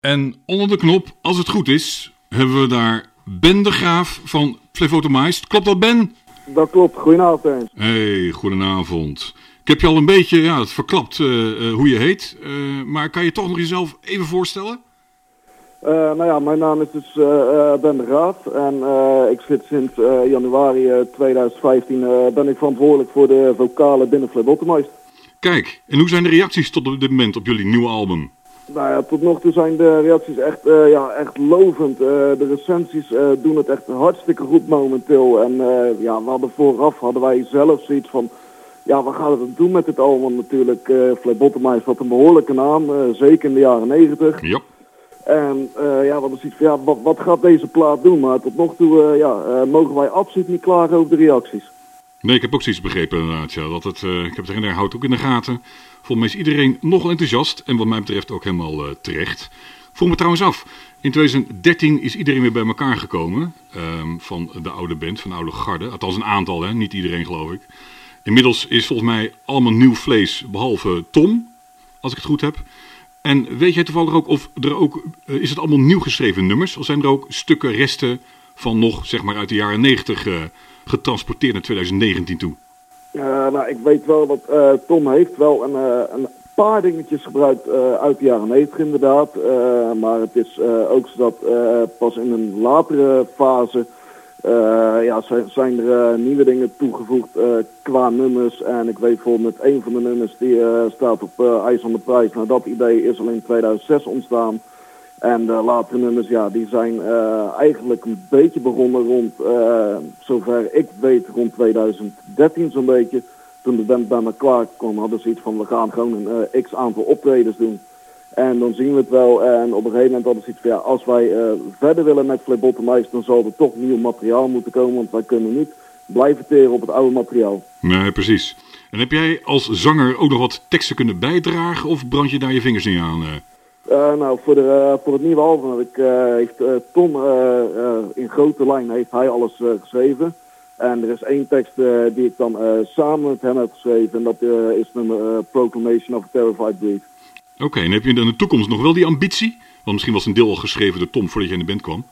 En onder de knop, als het goed is, hebben we daar Ben de Graaf van Flevotomized. Klopt dat, Ben? Dat klopt. Goedenavond. Hey, goedenavond. Ik heb je al een beetje ja, het verklapt uh, uh, hoe je heet. Uh, maar kan je toch nog jezelf even voorstellen? nou ja, mijn naam is dus Ben de Graaf. En ik zit sinds januari 2015 ben ik verantwoordelijk voor de vocalen binnen Flevotomized. Kijk, en hoe zijn de reacties tot op dit moment op jullie nieuwe album? Nou ja, tot nog toe zijn de reacties echt, uh, ja, echt lovend. Uh, de recensies uh, doen het echt hartstikke goed momenteel. En ja, we hadden vooraf hadden wij zelf zoiets van... Ja, wat gaan we het doen met dit album natuurlijk? Uh, Flabottomized had een behoorlijke naam, zeker in de jaren negentig. Ja. En ja, we hadden zoiets van, ja, wat, wat gaat deze plaat doen? Maar tot nog toe ja, mogen wij absoluut niet klagen over de reacties. Nee, ik heb ook zoiets begrepen inderdaad. Ja, dat het, ik heb het er houdt ook in de gaten. Volgens mij is iedereen nogal enthousiast en wat mij betreft ook helemaal uh, terecht. Vroeg me trouwens af, in 2013 is iedereen weer bij elkaar gekomen um, van de oude band, van de oude garde. Althans een aantal, hè? niet iedereen geloof ik. Inmiddels is volgens mij allemaal nieuw vlees, behalve Tom, als ik het goed heb. En weet jij toevallig ook of er ook, uh, is het allemaal nieuw geschreven nummers? Of zijn er ook stukken, resten van nog, zeg maar uit de jaren 90 uh, getransporteerd naar 2019 toe? Nou, ik weet wel dat uh, Tom heeft wel een, uh, een paar dingetjes gebruikt uit de jaren 90 inderdaad. maar het is ook zo dat pas in een latere fase ja, zijn, er nieuwe dingen toegevoegd qua nummers. En ik weet bijvoorbeeld met een van de nummers die staat op IJs van de Prijs. Nou, dat idee is al in 2006 ontstaan. En de latere nummers, ja, die zijn uh, eigenlijk een beetje begonnen rond, uh, zover ik weet, rond 2013 zo'n beetje. Toen de band bij elkaar kwam, hadden ze iets van, we gaan gewoon een x aantal optredens doen. En dan zien we het wel. En op een gegeven moment hadden ze iets van, ja, als wij verder willen met Flip dan zal er toch nieuw materiaal moeten komen. Want wij kunnen niet blijven teren op het oude materiaal. Nee, precies. En heb jij als zanger ook nog wat teksten kunnen bijdragen of brand je daar je vingers niet aan? Uh, nou, voor, de, uh, voor het nieuwe album heb ik, uh, heeft Tom in grote lijn heeft hij alles geschreven. En er is één tekst die ik dan samen met hem heb geschreven. En dat is nummer Proclamation of a Terrified Breed. Oké, okay, en heb je in de toekomst nog wel die ambitie? Want misschien was een deel al geschreven door Tom voordat je in de band kwam.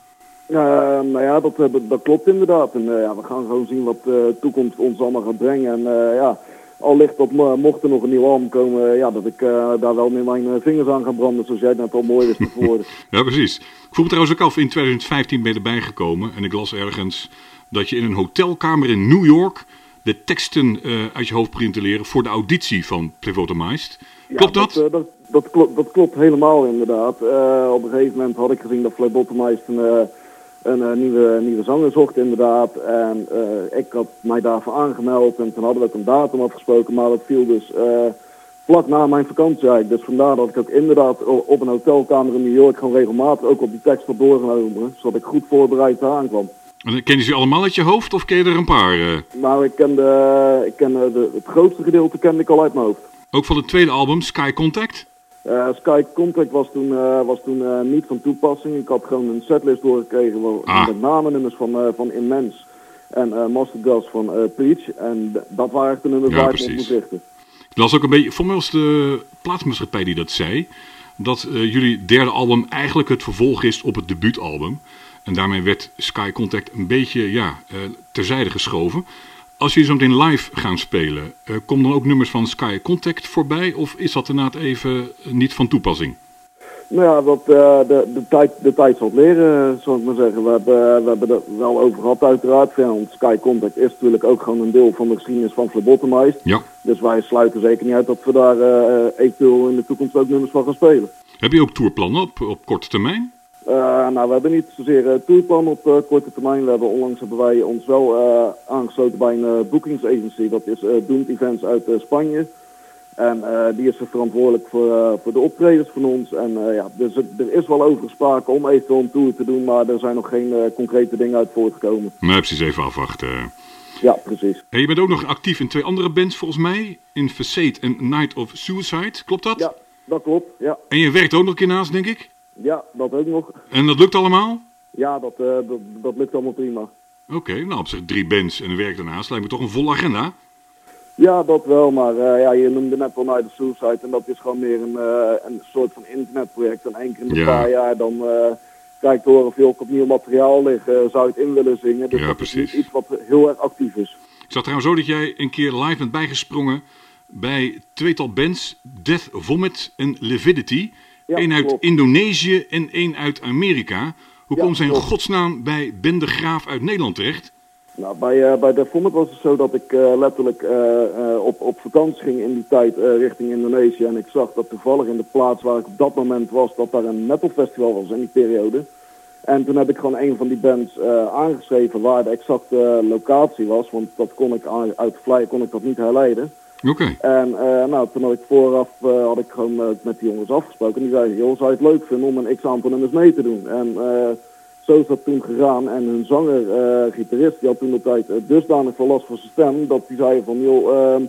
nou ja, dat, dat, dat, klopt inderdaad. En ja, we gaan gewoon zien wat de toekomst ons allemaal gaat brengen. En ja al ligt dat mocht er nog een nieuw album komen, ja, dat ik uh, daar wel met mijn eh, vingers aan ga branden, zoals jij het net al mooi wist tevoren. ja, precies. Ik voel me trouwens ook af, in 2015 ben je erbij gekomen en ik las ergens dat je in een hotelkamer in New York de teksten uh, uit je hoofd begint te leren voor de auditie van Plevotomized. Klopt ja, dat? Dat, dat, dat, klopt, dat klopt helemaal inderdaad. op een gegeven moment had ik gezien dat Plevotomized een een uh, nieuwe, nieuwe zanger zocht inderdaad. En uh, ik had mij daarvoor aangemeld en toen hadden we ook een datum afgesproken, maar dat viel dus uh, vlak na mijn vakantie eigenlijk. Dus vandaar dat ik ook inderdaad op een hotelkamer in New York gewoon regelmatig ook op die tekst had doorgenomen, zodat ik goed voorbereid eraan kwam. En ken je ze allemaal uit je hoofd of ken je er een paar? Nou, ik ken, de, ik ken de, het grootste gedeelte kende ik al uit mijn hoofd. Ook van het tweede album, Sky Contact? Uh, Sky Contact was toen, uh, was toen uh, niet van toepassing. Ik had gewoon een setlist doorgekregen ah. met name nummers van, van Immens en Master Gas van Peach. En dat waren echt de nummers ja, waar ik op moest richten. Ik las ook een beetje, voor mij was de plaatsmaatschappij die dat zei, dat jullie derde album eigenlijk het vervolg is op het debuutalbum. En daarmee werd Sky Contact een beetje ja, terzijde geschoven. Als jullie zo meteen live gaan spelen, uh, komen dan ook nummers van Sky Contact voorbij? Of is dat inderdaad even niet van toepassing? Nou ja, dat, uh, de, de, tijd, de tijd zal leren, zal ik maar zeggen. We hebben, we hebben er wel over gehad uiteraard. Ja, want Sky Contact is natuurlijk ook gewoon een deel van de geschiedenis van Flabottomized. Ja. Dus wij sluiten zeker niet uit dat we daar uh, eventueel in de toekomst ook nummers van gaan spelen. Heb je ook tourplannen op, op korte termijn? Uh, nou, we hebben niet zozeer uh, tourplan op uh, korte termijn. We hebben onlangs hebben wij ons wel aangesloten bij een boekingsagency. Dat is Doomed Events uit Spanje. En die is verantwoordelijk voor, voor de optredens van ons. En ja, dus er is wel over gesproken om eventueel een tour te doen, maar er zijn nog geen concrete dingen uit voortgekomen. Maar precies even afwachten. Ja, precies. Hey, je bent ook nog actief in twee andere bands volgens mij. In Facade en Night of Suicide, klopt dat? Ja, dat klopt, ja. En je werkt ook nog een keer naast, denk ik? Ja, dat ook nog. En dat lukt allemaal? Ja, dat, uh, dat, dat lukt allemaal prima. Oké, okay, nou op zich drie bands en een werk daarnaast lijkt me toch een volle agenda? Ja, dat wel, maar uh, ja, je noemde net al Night of Suicide en dat is gewoon meer een, uh, een soort van internetproject. En één keer in een Ja. paar jaar dan kijk te horen veel op nieuw materiaal liggen, zou je het in willen zingen. Dus Ja, dat is precies. niet iets wat heel erg actief is. Ik zag trouwens zo dat jij een keer live bent bijgesprongen bij tweetal bands, Death Vomit en Lividity. Ja, Eén uit klopt. Indonesië en één uit Amerika. Hoe Ja, komt zij in klopt. godsnaam bij Ben de Graaf uit Nederland terecht? Nou, bij, eh bij de Vomit was het zo dat ik eh, letterlijk eh, op, op vakantie ging in die tijd richting Indonesië. En ik zag dat toevallig in de plaats waar ik op dat moment was, dat daar een metalfestival was in die periode. En toen heb ik gewoon een van die bands aangeschreven waar de exacte locatie was. Want dat kon ik aan- uit de flyer kon ik dat niet herleiden. Oké. En eh, nou, toen had ik vooraf eh, had ik gewoon eh, met die jongens afgesproken. En die zeiden, joh, zou je het leuk vinden om een x-aantal nummers mee te doen? En zo is dat toen gegaan. En hun zanger, gitarist, die had toen de tijd dusdanig veel last van zijn stem... dat die zei van, joh, ehm,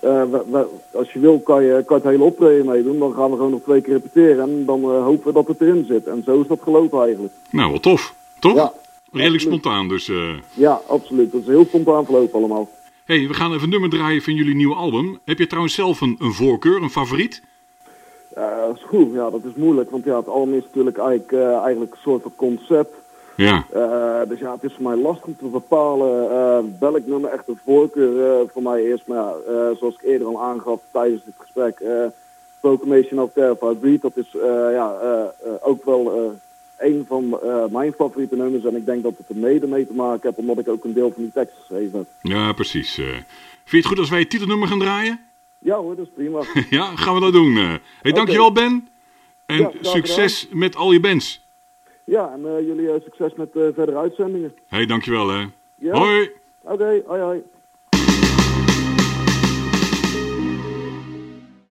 eh, we- we- als je wil kan je, kan het hele optreden meedoen. Dan gaan we gewoon nog twee keer repeteren en dan hopen we dat het erin zit. En zo is dat gelopen eigenlijk. Nou, wat tof. Toch? Ja, Redelijk absoluut. spontaan, dus... Ja, absoluut. Dat is heel spontaan verlopen allemaal. Hey, we gaan even een nummer draaien van jullie nieuwe album. Heb je trouwens zelf een, een voorkeur, een favoriet? Goed. Ja, dat is moeilijk. Want ja, het album is natuurlijk eigenlijk, eh, eigenlijk een soort van concept. Ja. Eh, dus ja, het is voor mij lastig om te bepalen eh, welk nummer echt een voorkeur voor mij is. Maar ja, zoals ik eerder al aangaf tijdens dit gesprek, Proclamation of Terrified Breed, dat is ja, ook wel een van eh, mijn favoriete nummers. En ik denk dat het er mede mee te maken heeft, omdat ik ook een deel van die tekst geschreven heb. Ja, precies. eh. vind je het goed als wij het titelnummer gaan draaien? Ja hoor, dat is prima. ja, gaan we dat doen. eh. hey, dankjewel Ben. En Ja, succes met al je bands. ja, en jullie succes met verdere uitzendingen. hey, dankjewel hè. Ja? Hoi. Oké, hoi hoi.